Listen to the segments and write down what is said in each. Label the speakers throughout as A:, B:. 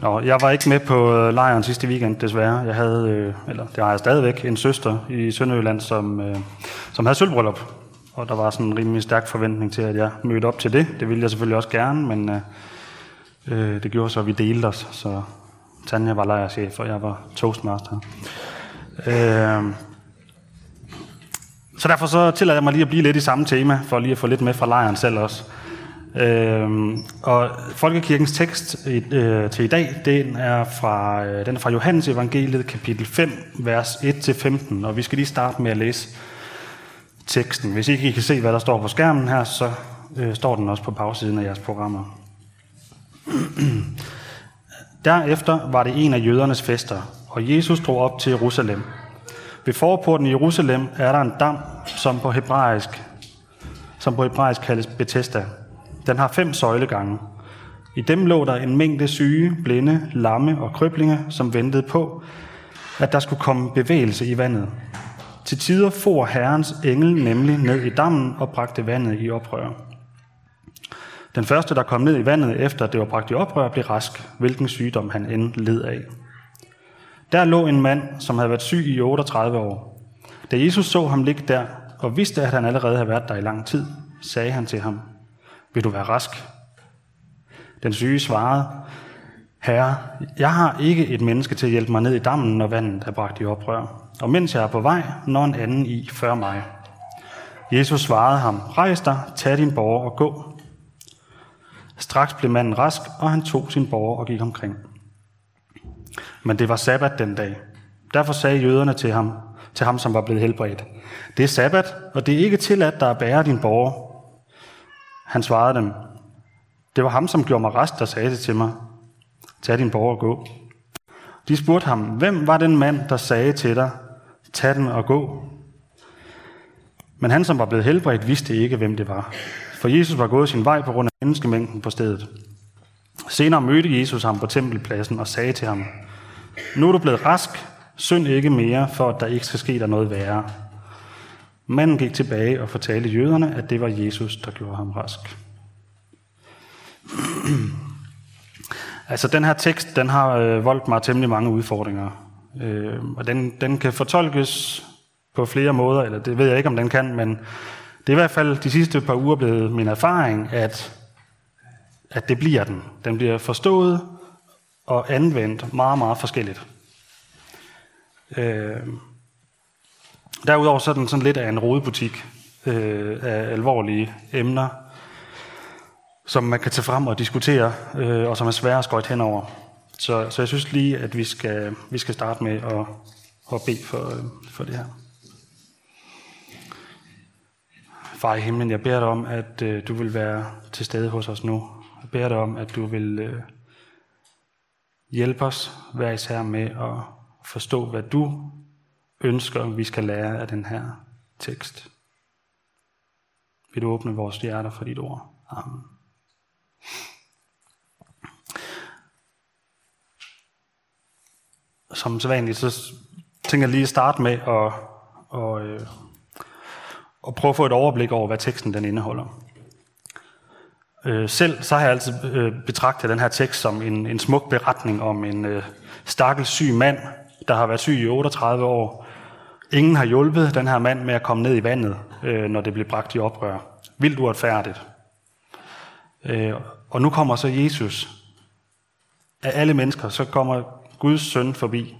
A: Nå, jeg var ikke med på øh, lejren sidste weekend, desværre. Jeg havde, øh, eller det har jeg stadigvæk, en søster i Sønderjylland, som, øh, som havde sølvbryllup. Og der var sådan en rimelig stærk forventning til, at jeg mødte op til det. Det ville jeg selvfølgelig også gerne, men øh, øh, det gjorde så, at vi delte os. Så Tanja var lejrchef, og jeg var toastmaster. Øh, så derfor så tillader jeg mig lige at blive lidt i samme tema, for lige at få lidt med fra lejren selv også. Øhm, og Folkekirkens tekst øh, til i dag, den er fra, øh, den er fra Johannes evangeliet, kapitel 5, vers 1-15, og vi skal lige starte med at læse teksten. Hvis ikke I kan se, hvad der står på skærmen her, så øh, står den også på bagsiden af jeres programmer. Derefter var det en af jødernes fester, og Jesus drog op til Jerusalem. Ved forporten i Jerusalem er der en dam, som på hebraisk, som på hebraisk kaldes Bethesda. Den har fem søjlegange. I dem lå der en mængde syge, blinde, lamme og kryblinge, som ventede på, at der skulle komme bevægelse i vandet. Til tider for Herrens engel nemlig ned i dammen og bragte vandet i oprør. Den første, der kom ned i vandet, efter det var bragt i oprør, blev rask, hvilken sygdom han end led af. Der lå en mand, som havde været syg i 38 år. Da Jesus så ham ligge der, og vidste, at han allerede havde været der i lang tid, sagde han til ham, vil du være rask? Den syge svarede, Herre, jeg har ikke et menneske til at hjælpe mig ned i dammen, når vandet er bragt i oprør. Og mens jeg er på vej, når en anden i før mig. Jesus svarede ham, rejs dig, tag din borger og gå. Straks blev manden rask, og han tog sin borger og gik omkring. Men det var sabbat den dag. Derfor sagde jøderne til ham, til ham som var blevet helbredt, det er sabbat, og det er ikke tilladt dig at bære din borger. Han svarede dem, det var ham, som gjorde mig rest, der sagde det til mig, tag din borger og gå. De spurgte ham, hvem var den mand, der sagde til dig, tag den og gå? Men han, som var blevet helbredt, vidste ikke, hvem det var. For Jesus var gået sin vej på grund af menneskemængden på stedet. Senere mødte Jesus ham på tempelpladsen og sagde til ham, nu er du blevet rask, synd ikke mere, for at der ikke skal ske dig noget værre. Manden gik tilbage og fortalte jøderne, at det var Jesus, der gjorde ham rask. altså den her tekst, den har øh, voldt mig temmelig mange udfordringer. Øh, og den, den kan fortolkes på flere måder, eller det ved jeg ikke, om den kan, men det er i hvert fald de sidste par uger blevet min erfaring, at, at det bliver den. Den bliver forstået og anvendt meget, meget forskelligt. Øh, derudover så er den sådan lidt af en rodebutik øh, af alvorlige emner, som man kan tage frem og diskutere, øh, og som er svære at skøjte henover. Så, så jeg synes lige, at vi skal, vi skal starte med at, at bede for, øh, for det her. Far i himlen, jeg beder dig om, at øh, du vil være til stede hos os nu. Jeg beder dig om, at du vil øh, hjælpe os hver især med at forstå, hvad du ønsker, vi skal lære af den her tekst. Vil du åbne vores hjerter for dit ord? Amen. Som sædvanligt, så tænker jeg lige at starte med at, og, øh, at prøve at få et overblik over, hvad teksten den indeholder. Øh, selv så har jeg altid øh, betragtet den her tekst som en, en smuk beretning om en øh, stakkels syg mand, der har været syg i 38 år. Ingen har hjulpet den her mand med at komme ned i vandet, øh, når det blev bragt i oprør. Vildt uretfærdigt. Øh, og nu kommer så Jesus. Af alle mennesker, så kommer Guds søn forbi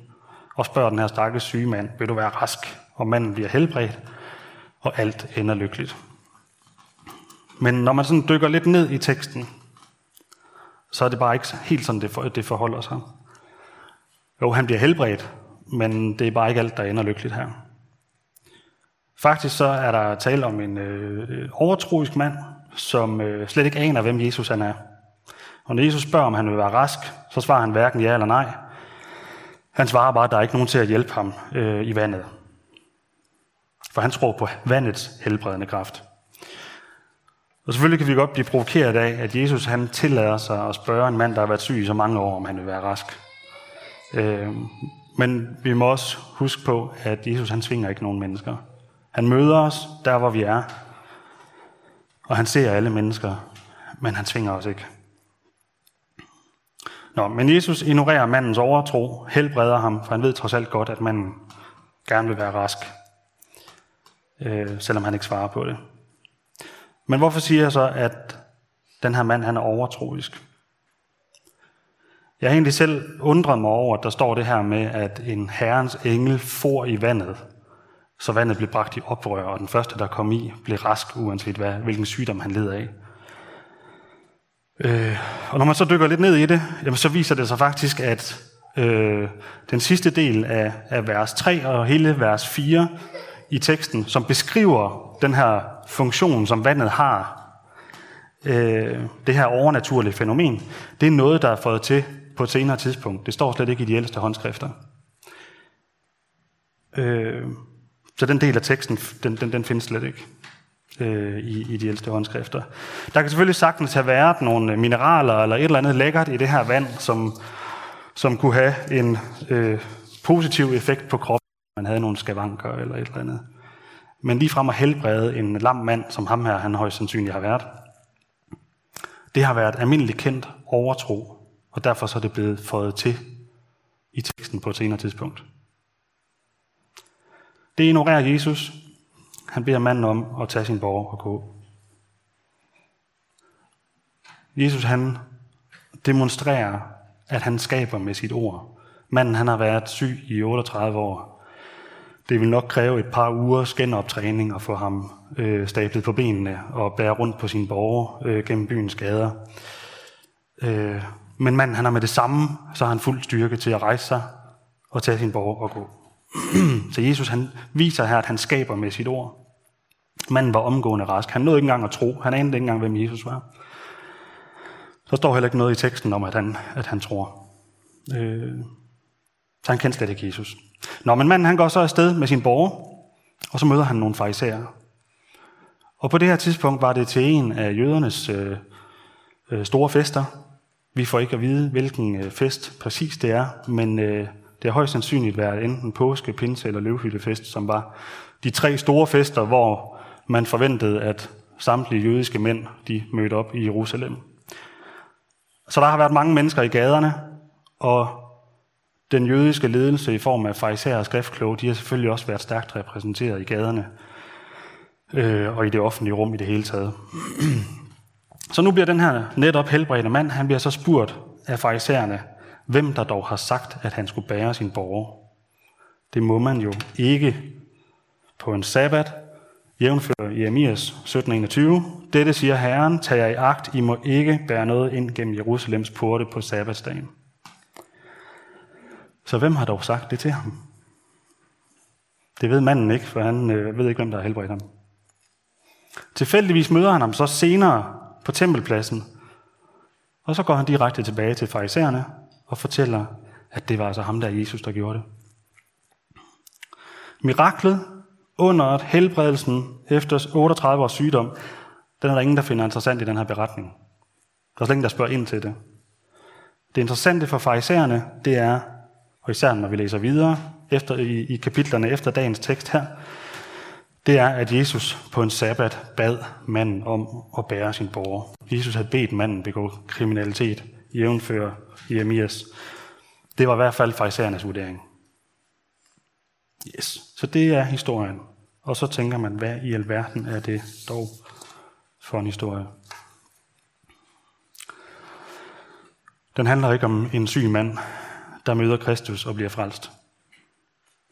A: og spørger den her stakkels syge mand, vil du være rask? Og manden bliver helbredt, og alt ender lykkeligt. Men når man sådan dykker lidt ned i teksten, så er det bare ikke helt sådan, det forholder sig. Jo, han bliver helbredt, men det er bare ikke alt, der ender lykkeligt her. Faktisk så er der tale om en øh, overtroisk mand, som øh, slet ikke aner, hvem Jesus han er. Og når Jesus spørger, om han vil være rask, så svarer han hverken ja eller nej. Han svarer bare, at der er ikke nogen til at hjælpe ham øh, i vandet. For han tror på vandets helbredende kraft. Og selvfølgelig kan vi godt blive provokeret af, at Jesus han tillader sig at spørge en mand, der har været syg i så mange år, om han vil være rask. Øh, men vi må også huske på, at Jesus han svinger ikke nogen mennesker. Han møder os der, hvor vi er. Og han ser alle mennesker, men han svinger os ikke. Nå, men Jesus ignorerer mandens overtro, helbreder ham, for han ved trods alt godt, at manden gerne vil være rask, øh, selvom han ikke svarer på det. Men hvorfor siger jeg så, at den her mand han er overtroisk? Jeg har egentlig selv undret mig over, at der står det her med, at en herrens engel for i vandet, så vandet blev bragt i oprør, og den første, der kom i, blev rask, uanset hvad, hvilken sygdom han led af. Øh, og når man så dykker lidt ned i det, jamen, så viser det sig faktisk, at øh, den sidste del af, af vers 3 og hele vers 4 i teksten, som beskriver den her funktion, som vandet har, øh, det her overnaturlige fænomen, det er noget, der er fået til på et senere tidspunkt. Det står slet ikke i de ældste håndskrifter. Øh, så den del af teksten, den, den, den findes slet ikke øh, i, i de ældste håndskrifter. Der kan selvfølgelig sagtens have været nogle mineraler eller et eller andet lækkert i det her vand, som, som kunne have en øh, positiv effekt på kroppen, man havde nogle skavanker eller et eller andet. Men lige frem at helbrede en lam mand, som ham her, han højst sandsynligt har været, det har været almindeligt kendt overtro, og derfor så er det blevet fået til i teksten på et senere tidspunkt. Det ignorerer Jesus. Han beder manden om at tage sin borger og gå. Jesus han demonstrerer, at han skaber med sit ord. Manden han har været syg i 38 år. Det vil nok kræve et par uger genoptræning at få ham øh, stablet på benene og bære rundt på sin borger øh, gennem byens gader. Øh, men manden han har med det samme, så har han fuld styrke til at rejse sig og tage sin borg og gå. så Jesus han viser her, at han skaber med sit ord. Manden var omgående rask. Han nåede ikke engang at tro. Han anede ikke engang, hvem Jesus var. Så står heller ikke noget i teksten om, at han, at han tror. Øh, så han kendte slet ikke Jesus. Nå, men manden han går så afsted med sin borger, og så møder han nogle farisæere. Og på det her tidspunkt var det til en af jødernes øh, øh, store fester. Vi får ikke at vide, hvilken øh, fest præcis det er, men øh, det har højst sandsynligt været enten påske, pinse eller løvhyttefest, som var de tre store fester, hvor man forventede, at samtlige jødiske mænd de mødte op i Jerusalem. Så der har været mange mennesker i gaderne, og den jødiske ledelse i form af farisæer og skriftkloge, de har selvfølgelig også været stærkt repræsenteret i gaderne øh, og i det offentlige rum i det hele taget. Så nu bliver den her netop helbredte mand, han bliver så spurgt af farisæerne, hvem der dog har sagt, at han skulle bære sin borger. Det må man jo ikke på en sabbat, jævnfører Jeremias 17:21. Dette siger Herren, tag jer i agt, I må ikke bære noget ind gennem Jerusalems porte på sabbatsdagen. Så hvem har dog sagt det til ham? Det ved manden ikke, for han øh, ved ikke, hvem der har helbredt ham. Tilfældigvis møder han ham så senere på tempelpladsen, og så går han direkte tilbage til farisæerne og fortæller, at det var altså ham der, Jesus, der gjorde det. Miraklet under helbredelsen efter 38 års sygdom, den er der ingen, der finder interessant i den her beretning. Der er slet ingen, der spørger ind til det. Det interessante for farisæerne, det er, og især når vi læser videre efter, i, i kapitlerne efter dagens tekst her, det er, at Jesus på en sabbat bad manden om at bære sin borger. Jesus havde bedt manden begå kriminalitet, jævnfører Jeremias. Det var i hvert fald farisæernes vurdering. Yes. Så det er historien. Og så tænker man, hvad i alverden er det dog for en historie? Den handler ikke om en syg mand, der møder Kristus og bliver frelst.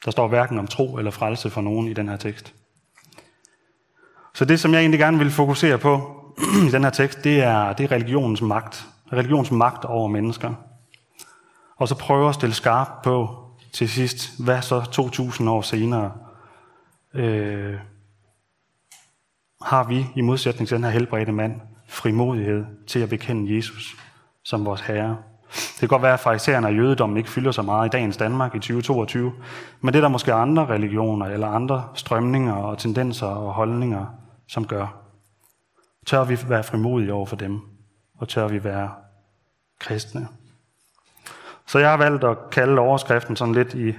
A: Der står hverken om tro eller frelse for nogen i den her tekst. Så det, som jeg egentlig gerne vil fokusere på i den her tekst, det er, det er religionens magt. Religionens magt over mennesker. Og så prøve at stille skarp på til sidst, hvad så 2000 år senere øh, har vi, i modsætning til den her helbredte mand, frimodighed til at bekende Jesus som vores Herre. Det kan godt være, at farisæerne og jødedommen ikke fylder så meget i dagens Danmark i 2022, men det er der måske andre religioner eller andre strømninger og tendenser og holdninger, som gør. Tør vi være frimodige over for dem, og tør vi være kristne. Så jeg har valgt at kalde overskriften sådan lidt i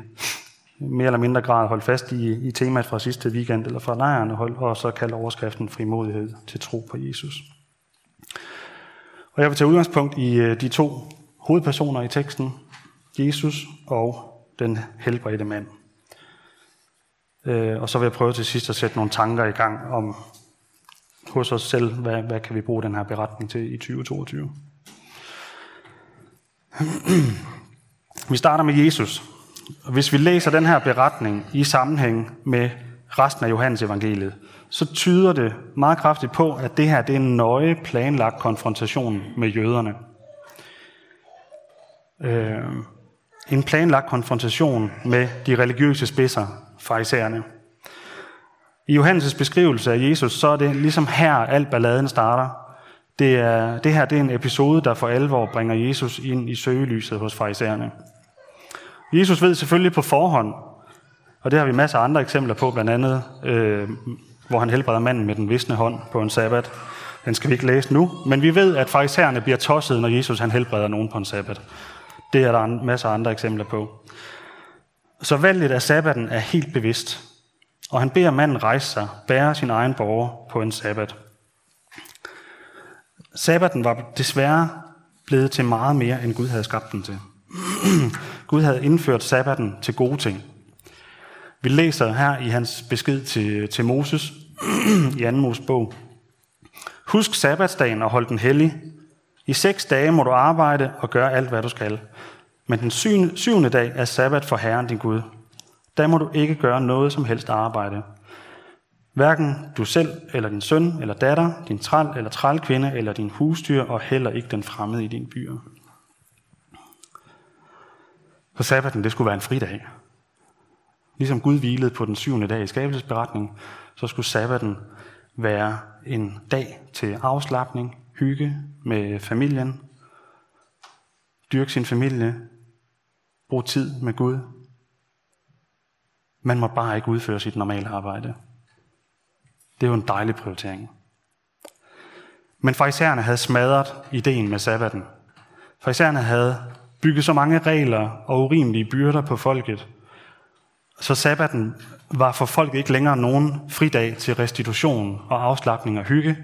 A: mere eller mindre grad holde fast i, i temaet fra sidste weekend eller fra lejren, og, og så kalde overskriften frimodighed til tro på Jesus. Og jeg vil tage udgangspunkt i øh, de to hovedpersoner i teksten, Jesus og den helbredte mand. Øh, og så vil jeg prøve til sidst at sætte nogle tanker i gang om hos os selv, hvad, hvad kan vi bruge den her beretning til i 2022. Vi starter med Jesus. Hvis vi læser den her beretning i sammenhæng med resten af Johannes evangeliet, så tyder det meget kraftigt på, at det her det er en nøje planlagt konfrontation med jøderne. Øh, en planlagt konfrontation med de religiøse spidser, farisæerne. I Johannes' beskrivelse af Jesus, så er det ligesom her, alt balladen starter. Det, er, det her det er en episode, der for alvor bringer Jesus ind i søgelyset hos farisæerne. Jesus ved selvfølgelig på forhånd, og det har vi masser af andre eksempler på, blandt andet, øh, hvor han helbreder manden med den visne hånd på en sabbat. Den skal vi ikke læse nu, men vi ved, at farisæerne bliver tosset, når Jesus han helbreder nogen på en sabbat. Det er der en masse andre eksempler på. Så valget af sabbaten er helt bevidst, og han beder manden rejse sig, bære sin egen borger på en sabbat. Sabbaten var desværre blevet til meget mere, end Gud havde skabt den til. Gud havde indført sabbaten til gode ting. Vi læser her i hans besked til, til Moses i 2. Mosebog. Husk sabbatsdagen og hold den hellig. I seks dage må du arbejde og gøre alt, hvad du skal. Men den syvende dag er sabbat for Herren din Gud. Der må du ikke gøre noget som helst arbejde. Hverken du selv, eller din søn, eller datter, din træl, eller trælkvinde, eller din husdyr, og heller ikke den fremmede i din byer. Så sabbaten, det skulle være en fridag. Ligesom Gud hvilede på den syvende dag i skabelsesberetningen, så skulle sabbaten være en dag til afslappning, hygge med familien, dyrke sin familie, bruge tid med Gud. Man må bare ikke udføre sit normale arbejde. Det er jo en dejlig prioritering. Men farisæerne havde smadret ideen med sabbaten. Farisæerne havde bygget så mange regler og urimelige byrder på folket, så sabbaten var for folket ikke længere nogen fridag til restitution og afslappning og hygge.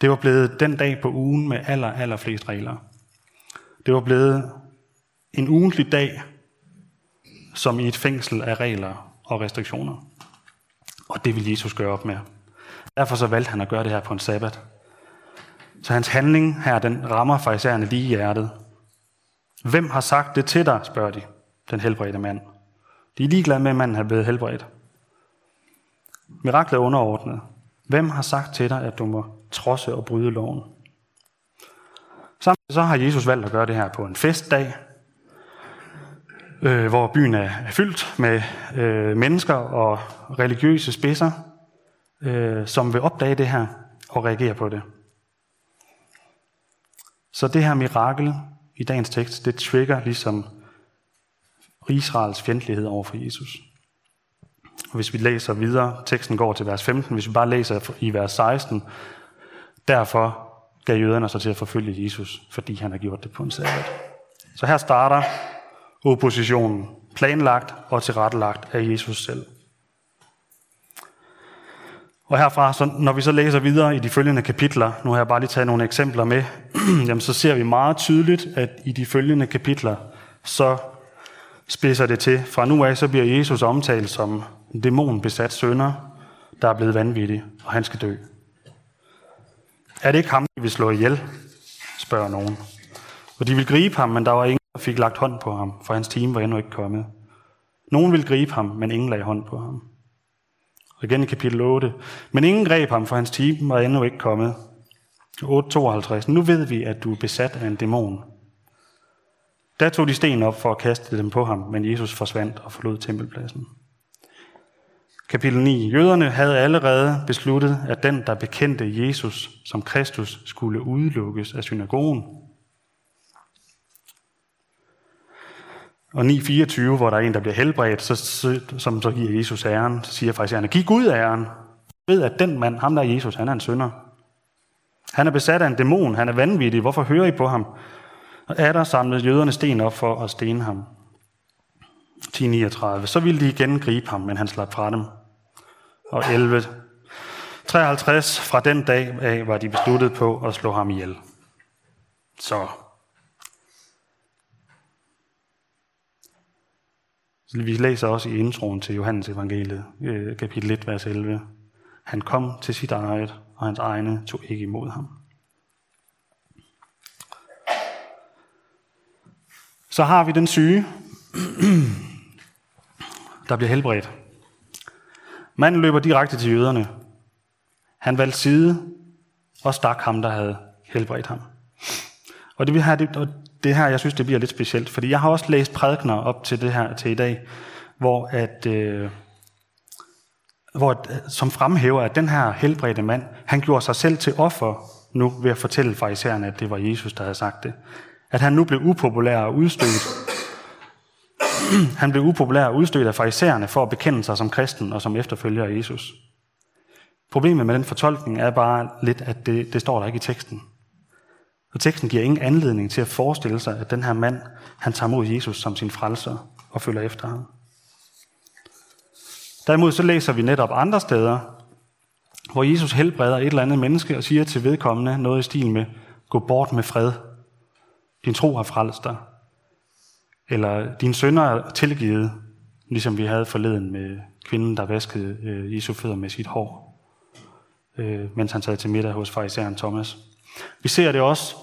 A: Det var blevet den dag på ugen med aller, aller flest regler. Det var blevet en ugentlig dag, som i et fængsel af regler og restriktioner. Og det ville Jesus gøre op med. Derfor så valgte han at gøre det her på en sabbat. Så hans handling her, den rammer farisæerne lige i hjertet. Hvem har sagt det til dig, spørger de, den helbredte mand. De er ligeglade med, at manden er blevet helbredt. Miraklet er underordnet. Hvem har sagt til dig, at du må trodse og bryde loven? Samtidig så har Jesus valgt at gøre det her på en festdag, øh, hvor byen er fyldt med øh, mennesker og religiøse spidser, øh, som vil opdage det her og reagere på det. Så det her mirakel i dagens tekst, det trigger ligesom Israels fjendtlighed over for Jesus. Og hvis vi læser videre, teksten går til vers 15, hvis vi bare læser i vers 16, derfor gav jøderne sig til at forfølge Jesus, fordi han har gjort det på en sabbat. Så her starter oppositionen, planlagt og tilrettelagt af Jesus selv. Og herfra, så når vi så læser videre i de følgende kapitler, nu har jeg bare lige taget nogle eksempler med, jamen så ser vi meget tydeligt, at i de følgende kapitler, så spidser det til. Fra nu af, så bliver Jesus omtalt som en dæmonbesat sønder, der er blevet vanvittig, og han skal dø. Er det ikke ham, vi vil slå ihjel? spørger nogen. Og de vil gribe ham, men der var ingen, der fik lagt hånd på ham, for hans time var endnu ikke kommet. Nogen vil gribe ham, men ingen lagde hånd på ham. Og igen i kapitel 8. Men ingen greb ham, for hans time var endnu ikke kommet. 8.52. Nu ved vi, at du er besat af en dæmon. Da tog de sten op for at kaste dem på ham, men Jesus forsvandt og forlod tempelpladsen. Kapitel 9. Jøderne havde allerede besluttet, at den, der bekendte Jesus som Kristus, skulle udelukkes af synagogen. Og 9.24, hvor der er en, der bliver helbredt, så, som så giver Jesus æren, så siger faktisk, at giv Gud æren. Ved, at den mand, ham der er Jesus, han er en sønder. Han er besat af en dæmon, han er vanvittig. Hvorfor hører I på ham? Og er der samlet jøderne sten op for at stene ham. 10.39. Så ville de igen gribe ham, men han slap fra dem og 11. 53 fra den dag af var de besluttet på at slå ham ihjel. Så. Så Vi læser også i introen til Johannes evangeliet, øh, kapitel 1, vers 11. Han kom til sit eget, og hans egne tog ikke imod ham. Så har vi den syge, der bliver helbredt. Manden løber direkte til jøderne. Han valgte side og stak ham, der havde helbredt ham. Og det, vi har, det, og det her, jeg synes, det bliver lidt specielt, fordi jeg har også læst prædikner op til det her til i dag, hvor at, øh, hvor øh, som fremhæver, at den her helbredte mand, han gjorde sig selv til offer nu ved at fortælle farisæerne, at det var Jesus, der havde sagt det. At han nu blev upopulær og udstødt. han blev upopulær og udstødt af farisæerne for at bekende sig som kristen og som efterfølger af Jesus. Problemet med den fortolkning er bare lidt, at det, det står der ikke i teksten. Og teksten giver ingen anledning til at forestille sig, at den her mand, han tager mod Jesus som sin frelser og følger efter ham. Derimod så læser vi netop andre steder, hvor Jesus helbreder et eller andet menneske og siger til vedkommende noget i stil med, gå bort med fred. Din tro har frelst dig. Eller din sønner er tilgivet, ligesom vi havde forleden med kvinden, der vaskede øh, Jesu fødder med sit hår, øh, mens han sad til middag hos farisæeren Thomas. Vi ser det også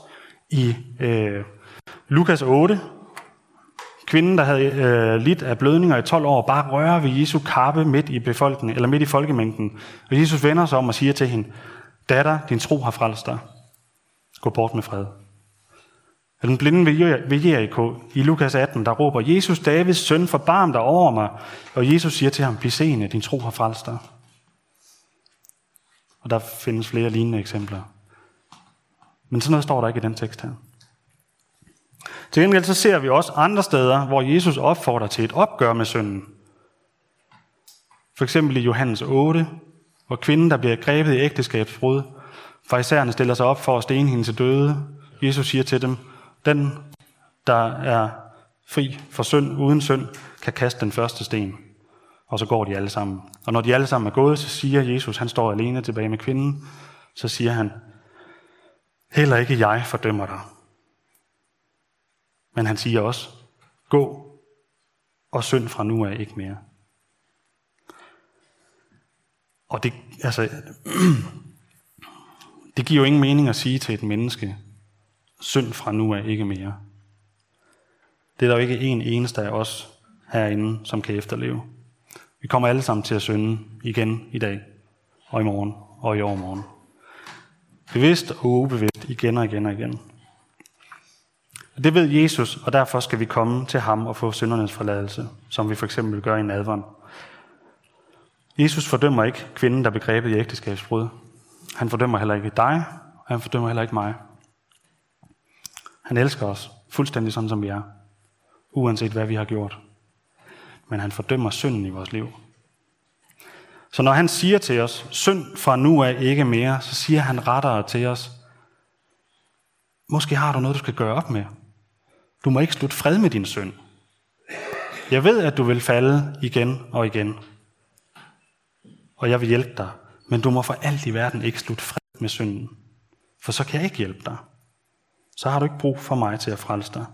A: i øh, Lukas 8. Kvinden, der havde øh, lidt af blødninger i 12 år, bare rører ved Jesu kappe midt i befolkningen, eller midt i folkemængden. Og Jesus vender sig om og siger til hende, datter, din tro har frelst dig. Gå bort med fred. Eller den blinde ved Jericho i Lukas 18, der råber, Jesus, Davids søn, forbarm dig over mig. Og Jesus siger til ham, bliv seende, din tro har frelst dig. Og der findes flere lignende eksempler. Men sådan noget står der ikke i den tekst her. Til gengæld så ser vi også andre steder, hvor Jesus opfordrer til et opgør med synden. For eksempel i Johannes 8, hvor kvinden, der bliver grebet i ægteskabsbrud, farisæerne stiller sig op for at stene hende til døde. Jesus siger til dem, den, der er fri for synd, uden synd, kan kaste den første sten. Og så går de alle sammen. Og når de alle sammen er gået, så siger Jesus, han står alene tilbage med kvinden, så siger han, Heller ikke jeg fordømmer dig. Men han siger også, gå og synd fra nu af ikke mere. Og det, altså, det giver jo ingen mening at sige til et menneske, synd fra nu af ikke mere. Det er der jo ikke en eneste af os herinde, som kan efterleve. Vi kommer alle sammen til at synde igen i dag, og i morgen, og i overmorgen. Bevidst og ubevidst igen og igen og igen. Det ved Jesus, og derfor skal vi komme til ham og få syndernes forladelse, som vi for eksempel gør i nadveren. Jesus fordømmer ikke kvinden, der begrebet i ægteskabsbrud. Han fordømmer heller ikke dig, og han fordømmer heller ikke mig. Han elsker os fuldstændig sådan, som vi er, uanset hvad vi har gjort. Men han fordømmer synden i vores liv. Så når han siger til os, synd fra nu af ikke mere, så siger han rettere til os, måske har du noget, du skal gøre op med. Du må ikke slutte fred med din synd. Jeg ved, at du vil falde igen og igen. Og jeg vil hjælpe dig. Men du må for alt i verden ikke slutte fred med synden. For så kan jeg ikke hjælpe dig. Så har du ikke brug for mig til at frelse dig.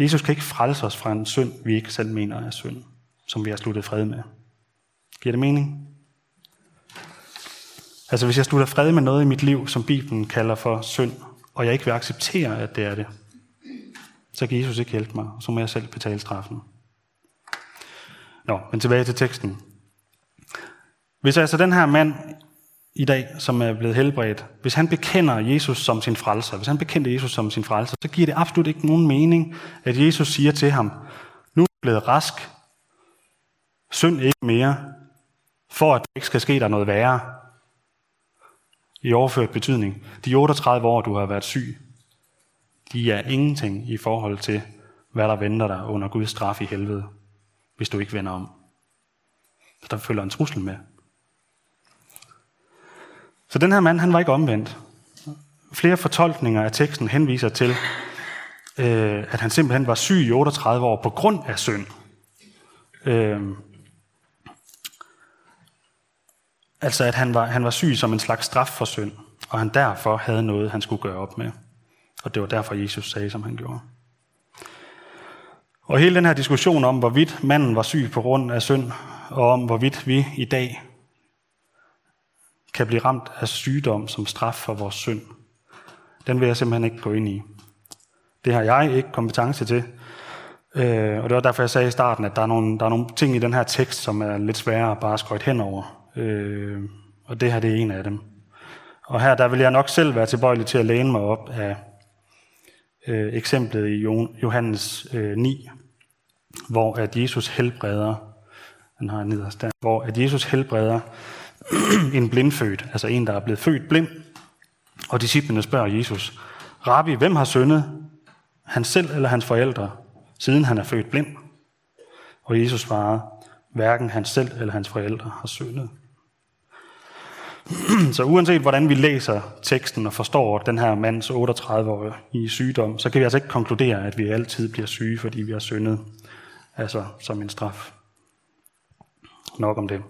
A: Jesus kan ikke frelse os fra en synd, vi ikke selv mener er synd, som vi har sluttet fred med. Giver det mening? Altså hvis jeg slutter fred med noget i mit liv, som Bibelen kalder for synd, og jeg ikke vil acceptere, at det er det, så kan Jesus ikke hjælpe mig, så må jeg selv betale straffen. Nå, men tilbage til teksten. Hvis altså den her mand i dag, som er blevet helbredt, hvis han bekender Jesus som sin frelser, hvis han bekender Jesus som sin frelser, så giver det absolut ikke nogen mening, at Jesus siger til ham, nu er du blevet rask, synd ikke mere, for at der ikke skal ske der noget værre. I overført betydning. De 38 år, du har været syg, de er ingenting i forhold til, hvad der venter dig under Guds straf i helvede, hvis du ikke vender om. Så der følger en trussel med. Så den her mand, han var ikke omvendt. Flere fortolkninger af teksten henviser til, øh, at han simpelthen var syg i 38 år på grund af synd. Øh, Altså at han var, han var syg som en slags straf for synd, og han derfor havde noget, han skulle gøre op med. Og det var derfor, Jesus sagde, som han gjorde. Og hele den her diskussion om, hvorvidt manden var syg på grund af synd, og om hvorvidt vi i dag kan blive ramt af sygdom som straf for vores synd, den vil jeg simpelthen ikke gå ind i. Det har jeg ikke kompetence til. Øh, og det var derfor, jeg sagde i starten, at der er, nogle, der er nogle ting i den her tekst, som er lidt svære at bare skøjte henover. Øh, og det her det er en af dem. Og her der vil jeg nok selv være tilbøjelig til at læne mig op af øh, eksemplet i Johannes øh, 9, hvor at Jesus helbreder, den har jeg nederst der, hvor at Jesus helbreder en blindfødt, altså en, der er blevet født blind, og disciplene spørger Jesus, Rabbi, hvem har syndet? Han selv eller hans forældre, siden han er født blind? Og Jesus svarer, hverken han selv eller hans forældre har syndet. Så uanset hvordan vi læser teksten og forstår den her mands 38 år i sygdom, så kan vi altså ikke konkludere, at vi altid bliver syge, fordi vi har syndet, altså som en straf. Nok om det.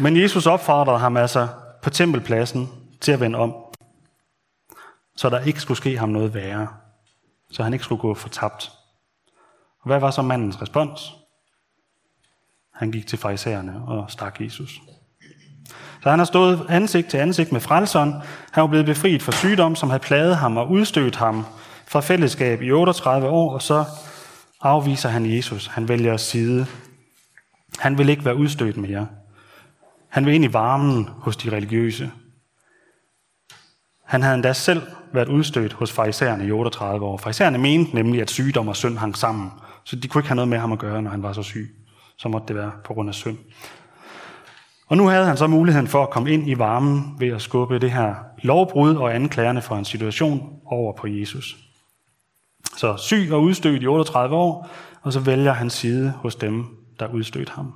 A: Men Jesus opfordrede ham altså på tempelpladsen til at vende om, så der ikke skulle ske ham noget værre, så han ikke skulle gå fortabt. Og hvad var så mandens respons? Han gik til farisæerne og stak Jesus. Så han har stået ansigt til ansigt med frelseren. Han var blevet befriet fra sygdom, som havde plaget ham og udstødt ham fra fællesskab i 38 år, og så afviser han Jesus. Han vælger side. Han vil ikke være udstødt mere. Han vil ind i varmen hos de religiøse. Han havde endda selv været udstødt hos farisæerne i 38 år. Farisæerne mente nemlig, at sygdom og synd hang sammen, så de kunne ikke have noget med ham at gøre, når han var så syg. Så måtte det være på grund af synd. Og nu havde han så muligheden for at komme ind i varmen ved at skubbe det her lovbrud og anklagerne for en situation over på Jesus. Så syg og udstødt i 38 år, og så vælger han side hos dem, der udstødte ham.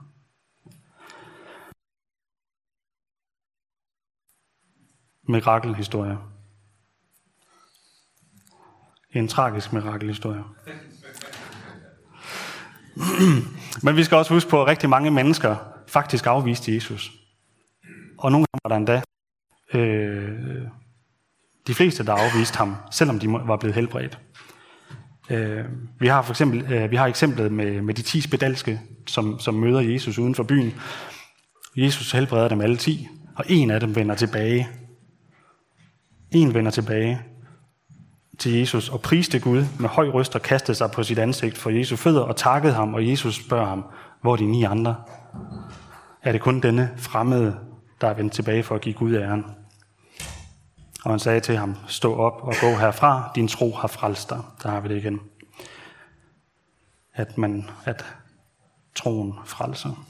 A: Mirakelhistorie. En tragisk mirakelhistorie. Men vi skal også huske på, at rigtig mange mennesker faktisk afviste Jesus. Og nogle gange var der endda øh, de fleste, der afviste ham, selvom de var blevet helbredt. Øh, vi har for eksempel øh, vi har eksemplet med, med de ti spedalske, som, som møder Jesus uden for byen. Jesus helbreder dem alle ti, og en af dem vender tilbage. En vender tilbage til Jesus og priste Gud med høj røst og kastede sig på sit ansigt for Jesu fødder og takkede ham, og Jesus spørger ham, hvor er de ni andre? er det kun denne fremmede, der er vendt tilbage for at give Gud æren. Og han sagde til ham, stå op og gå herfra, din tro har frelst dig. Der har vi det igen. At, man, at troen frelser.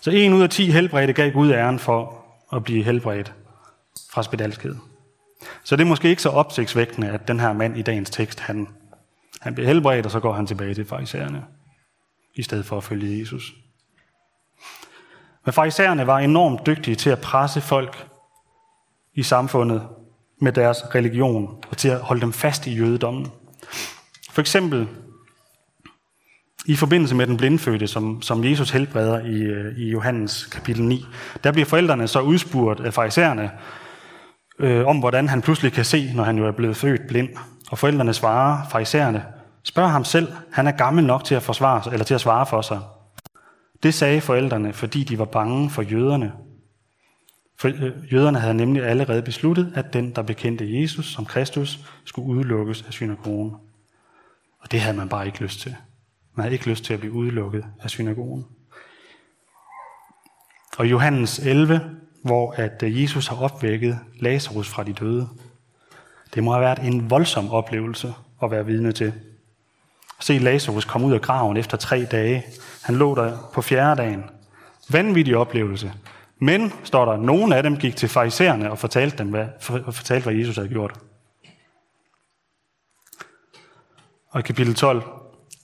A: Så en ud af ti helbredte gav Gud æren for at blive helbredt fra spedalskhed. Så det er måske ikke så opsigtsvækkende, at den her mand i dagens tekst, han, han bliver helbredt, og så går han tilbage til farisæerne, i stedet for at følge Jesus. Men farisæerne var enormt dygtige til at presse folk i samfundet med deres religion og til at holde dem fast i jødedommen. For eksempel i forbindelse med den blindfødte, som, som Jesus helbreder i, øh, i Johannes kapitel 9, der bliver forældrene så udspurgt af farisæerne øh, om, hvordan han pludselig kan se, når han jo er blevet født blind. Og forældrene svarer farisæerne, spørg ham selv, han er gammel nok til at, forsvare, eller til at svare for sig. Det sagde forældrene, fordi de var bange for jøderne. For øh, jøderne havde nemlig allerede besluttet, at den, der bekendte Jesus som Kristus, skulle udelukkes af synagogen. Og det havde man bare ikke lyst til. Man havde ikke lyst til at blive udelukket af synagogen. Og Johannes 11, hvor at øh, Jesus har opvækket Lazarus fra de døde. Det må have været en voldsom oplevelse at være vidne til. Se Lazarus komme ud af graven efter tre dage. Han lå der på fjerde dagen. Vanvittig oplevelse. Men, står der, nogen af dem gik til farisæerne og fortalte, dem, hvad, fortalte, hvad Jesus havde gjort. Og i kapitel 12.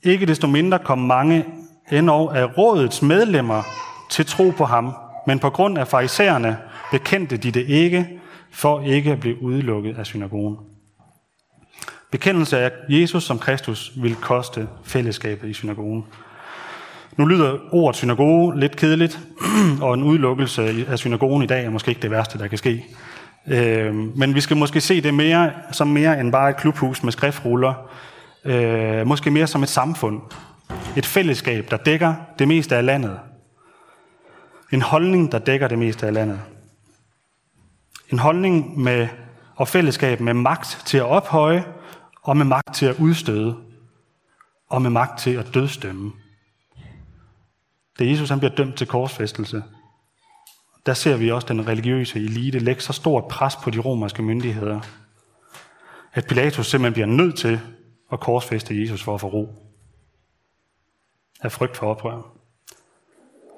A: Ikke desto mindre kom mange endnu af rådets medlemmer til tro på ham, men på grund af farisæerne bekendte de det ikke, for ikke at blive udelukket af synagogen. Bekendelse af Jesus som Kristus vil koste fællesskabet i synagogen. Nu lyder ordet synagoge lidt kedeligt, og en udelukkelse af synagogen i dag er måske ikke det værste, der kan ske. Øhm, men vi skal måske se det mere som mere end bare et klubhus med skriftruller, øh, måske mere som et samfund. Et fællesskab, der dækker det meste af landet. En holdning, der dækker det meste af landet. En holdning med, og fællesskab med magt til at ophøje, og med magt til at udstøde, og med magt til at dødstømme. Da Jesus han bliver dømt til korsfæstelse, der ser vi også den religiøse elite lægge så stort pres på de romerske myndigheder, at Pilatus simpelthen bliver nødt til at korsfæste Jesus for at få ro. Af frygt for oprør.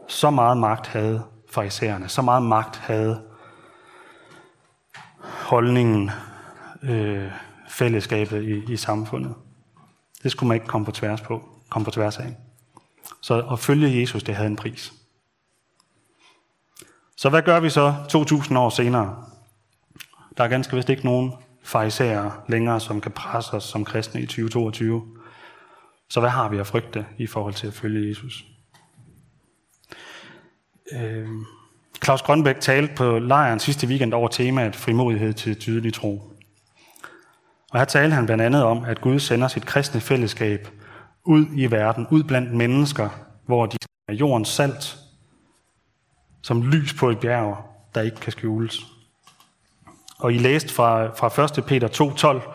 A: Så meget magt havde farisæerne, så meget magt havde holdningen, øh, fællesskabet i, i samfundet. Det skulle man ikke komme på tværs på, komme på tværs af. Så at følge Jesus, det havde en pris. Så hvad gør vi så 2000 år senere? Der er ganske vist ikke nogen farisæere længere, som kan presse os som kristne i 2022. Så hvad har vi at frygte i forhold til at følge Jesus? Øh, Claus Grønbæk talte på lejren sidste weekend over temaet frimodighed til tydelig tro. Og her talte han blandt andet om, at Gud sender sit kristne fællesskab ud i verden, ud blandt mennesker, hvor de er jordens salt, som lys på et bjerg, der ikke kan skjules. Og I læste fra, fra 1. Peter 2.12,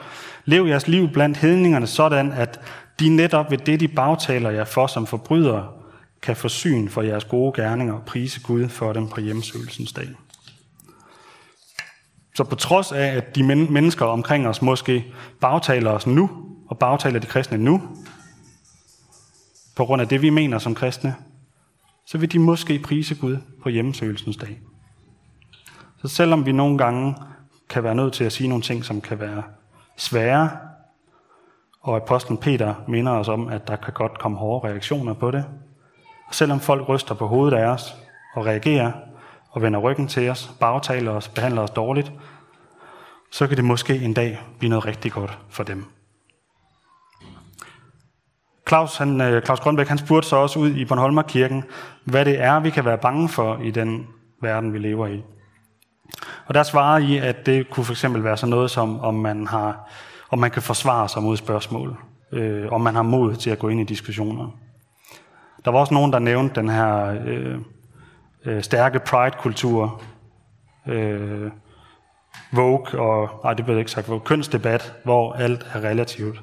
A: Lev jeres liv blandt hedningerne sådan, at de netop ved det, de bagtaler jer for som forbrydere, kan få syn for jeres gode gerninger og prise Gud for dem på hjemsøgelsens dag. Så på trods af, at de mennesker omkring os måske bagtaler os nu, og bagtaler de kristne nu, på grund af det, vi mener som kristne, så vil de måske prise Gud på hjemmesøgelsens dag. Så selvom vi nogle gange kan være nødt til at sige nogle ting, som kan være svære, og apostlen Peter minder os om, at der kan godt komme hårde reaktioner på det, og selvom folk ryster på hovedet af os og reagerer og vender ryggen til os, bagtaler os, behandler os dårligt, så kan det måske en dag blive noget rigtig godt for dem. Claus, han, øh, Claus Grønbæk han spurgte så også ud i Bornholmerkirken, hvad det er, vi kan være bange for i den verden, vi lever i. Og der svarede I, at det kunne for eksempel være sådan noget som, om man, har, om man kan forsvare sig mod spørgsmål, øh, om man har mod til at gå ind i diskussioner. Der var også nogen, der nævnte den her øh, øh, stærke pride-kultur, øh, Vogue og, nej det blev ikke sagt, Vogue, kønsdebat, hvor alt er relativt.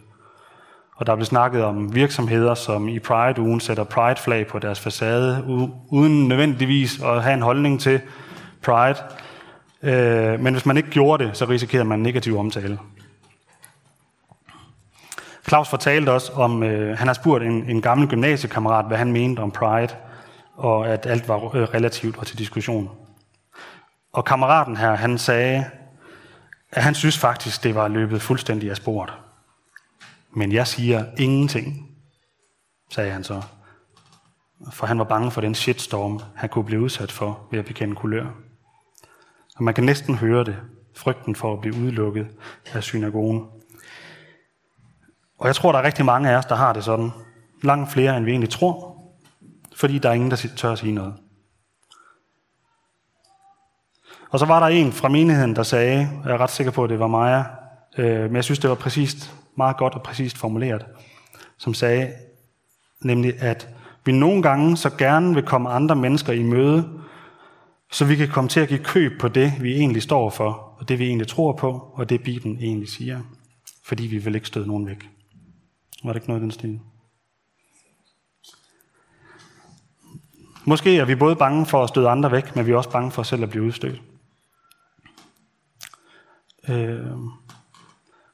A: Og der blev snakket om virksomheder, som i Pride-ugen sætter Pride-flag på deres facade, uden nødvendigvis at have en holdning til Pride. Øh, men hvis man ikke gjorde det, så risikerede man negativ omtale. Claus fortalte også om, øh, han har spurgt en, en gammel gymnasiekammerat, hvad han mente om Pride, og at alt var øh, relativt og til diskussion. Og kammeraten her, han sagde, at han synes faktisk, det var løbet fuldstændig af sporet. Men jeg siger ingenting, sagde han så. For han var bange for den shitstorm, han kunne blive udsat for ved at bekende kulør. Og man kan næsten høre det, frygten for at blive udelukket af synagogen. Og jeg tror, der er rigtig mange af os, der har det sådan. Langt flere, end vi egentlig tror, fordi der er ingen, der tør at sige noget. Og så var der en fra menigheden, der sagde, og jeg er ret sikker på, at det var Maja, øh, men jeg synes, det var præcist, meget godt og præcist formuleret, som sagde nemlig, at vi nogle gange så gerne vil komme andre mennesker i møde, så vi kan komme til at give køb på det, vi egentlig står for, og det vi egentlig tror på, og det Bibelen egentlig siger. Fordi vi vil ikke støde nogen væk. Var det ikke noget i den stil? Måske er vi både bange for at støde andre væk, men vi er også bange for selv at blive udstødt. Øh,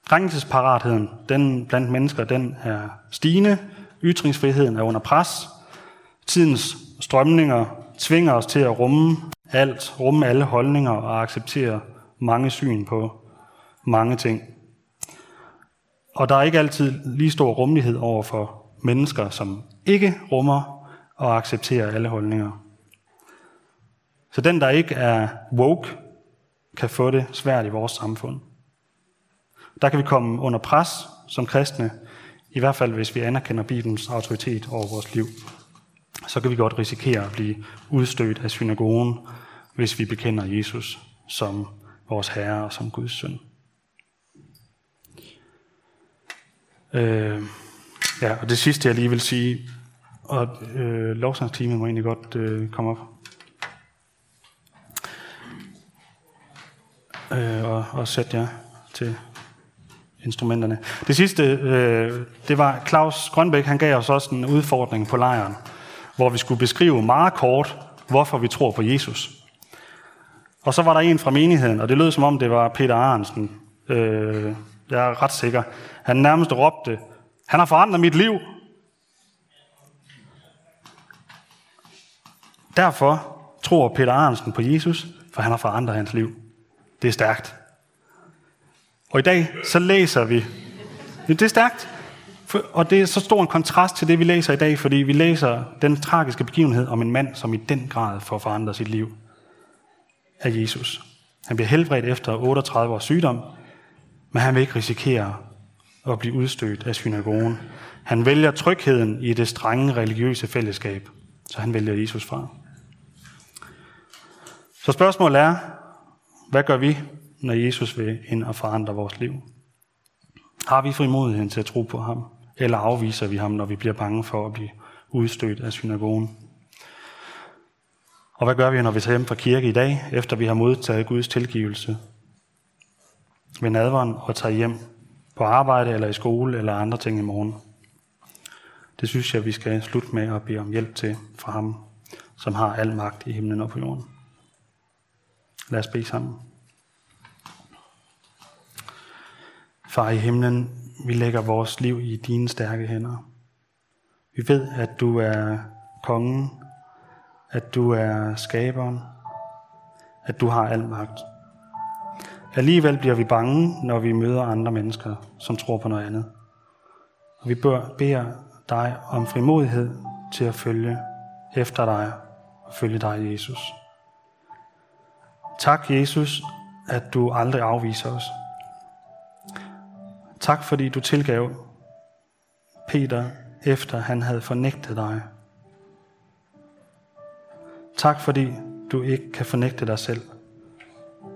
A: krænkelsesparatheden den blandt mennesker, den er stigende. Ytringsfriheden er under pres. Tidens strømninger tvinger os til at rumme alt, rumme alle holdninger og acceptere mange syn på mange ting. Og der er ikke altid lige stor rummelighed over for mennesker, som ikke rummer og accepterer alle holdninger. Så den, der ikke er woke, kan få det svært i vores samfund. Der kan vi komme under pres som kristne, i hvert fald hvis vi anerkender Bibelens autoritet over vores liv. Så kan vi godt risikere at blive udstødt af synagogen, hvis vi bekender Jesus som vores Herre og som Guds søn. Øh, ja, og det sidste, jeg lige vil sige, og øh, lovsangsteamet må egentlig godt øh, komme op. Øh, og, og sætte jer til instrumenterne. Det sidste, øh, det var Claus Grønbæk, han gav os også en udfordring på lejren, hvor vi skulle beskrive meget kort, hvorfor vi tror på Jesus. Og så var der en fra menigheden, og det lød som om det var Peter Arnsen. Øh, jeg er ret sikker. Han nærmest råbte, han har forandret mit liv. Derfor tror Peter Arnsen på Jesus, for han har forandret hans liv. Det er stærkt. Og i dag, så læser vi. Det er stærkt. Og det er så stor en kontrast til det, vi læser i dag, fordi vi læser den tragiske begivenhed om en mand, som i den grad får forandret sit liv af Jesus. Han bliver helbredt efter 38 års sygdom, men han vil ikke risikere at blive udstødt af synagogen. Han vælger trygheden i det strenge religiøse fællesskab, så han vælger Jesus fra. Så spørgsmålet er, hvad gør vi, når Jesus vil ind og forandre vores liv? Har vi frimodigheden til at tro på ham? Eller afviser vi ham, når vi bliver bange for at blive udstødt af synagogen? Og hvad gør vi, når vi tager hjem fra kirke i dag, efter vi har modtaget Guds tilgivelse ved nadveren og tager hjem på arbejde eller i skole eller andre ting i morgen? Det synes jeg, vi skal slutte med at bede om hjælp til fra ham, som har al magt i himlen og på jorden. Lad os bede sammen. Far i himlen, vi lægger vores liv i dine stærke hænder. Vi ved, at du er kongen, at du er skaberen, at du har al magt. Alligevel bliver vi bange, når vi møder andre mennesker, som tror på noget andet. Og vi bør, beder dig om frimodighed til at følge efter dig og følge dig, Jesus. Tak, Jesus, at du aldrig afviser os. Tak, fordi du tilgav Peter, efter han havde fornægtet dig. Tak, fordi du ikke kan fornægte dig selv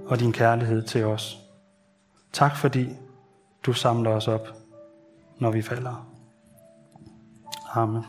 A: og din kærlighed til os. Tak, fordi du samler os op, når vi falder. Amen.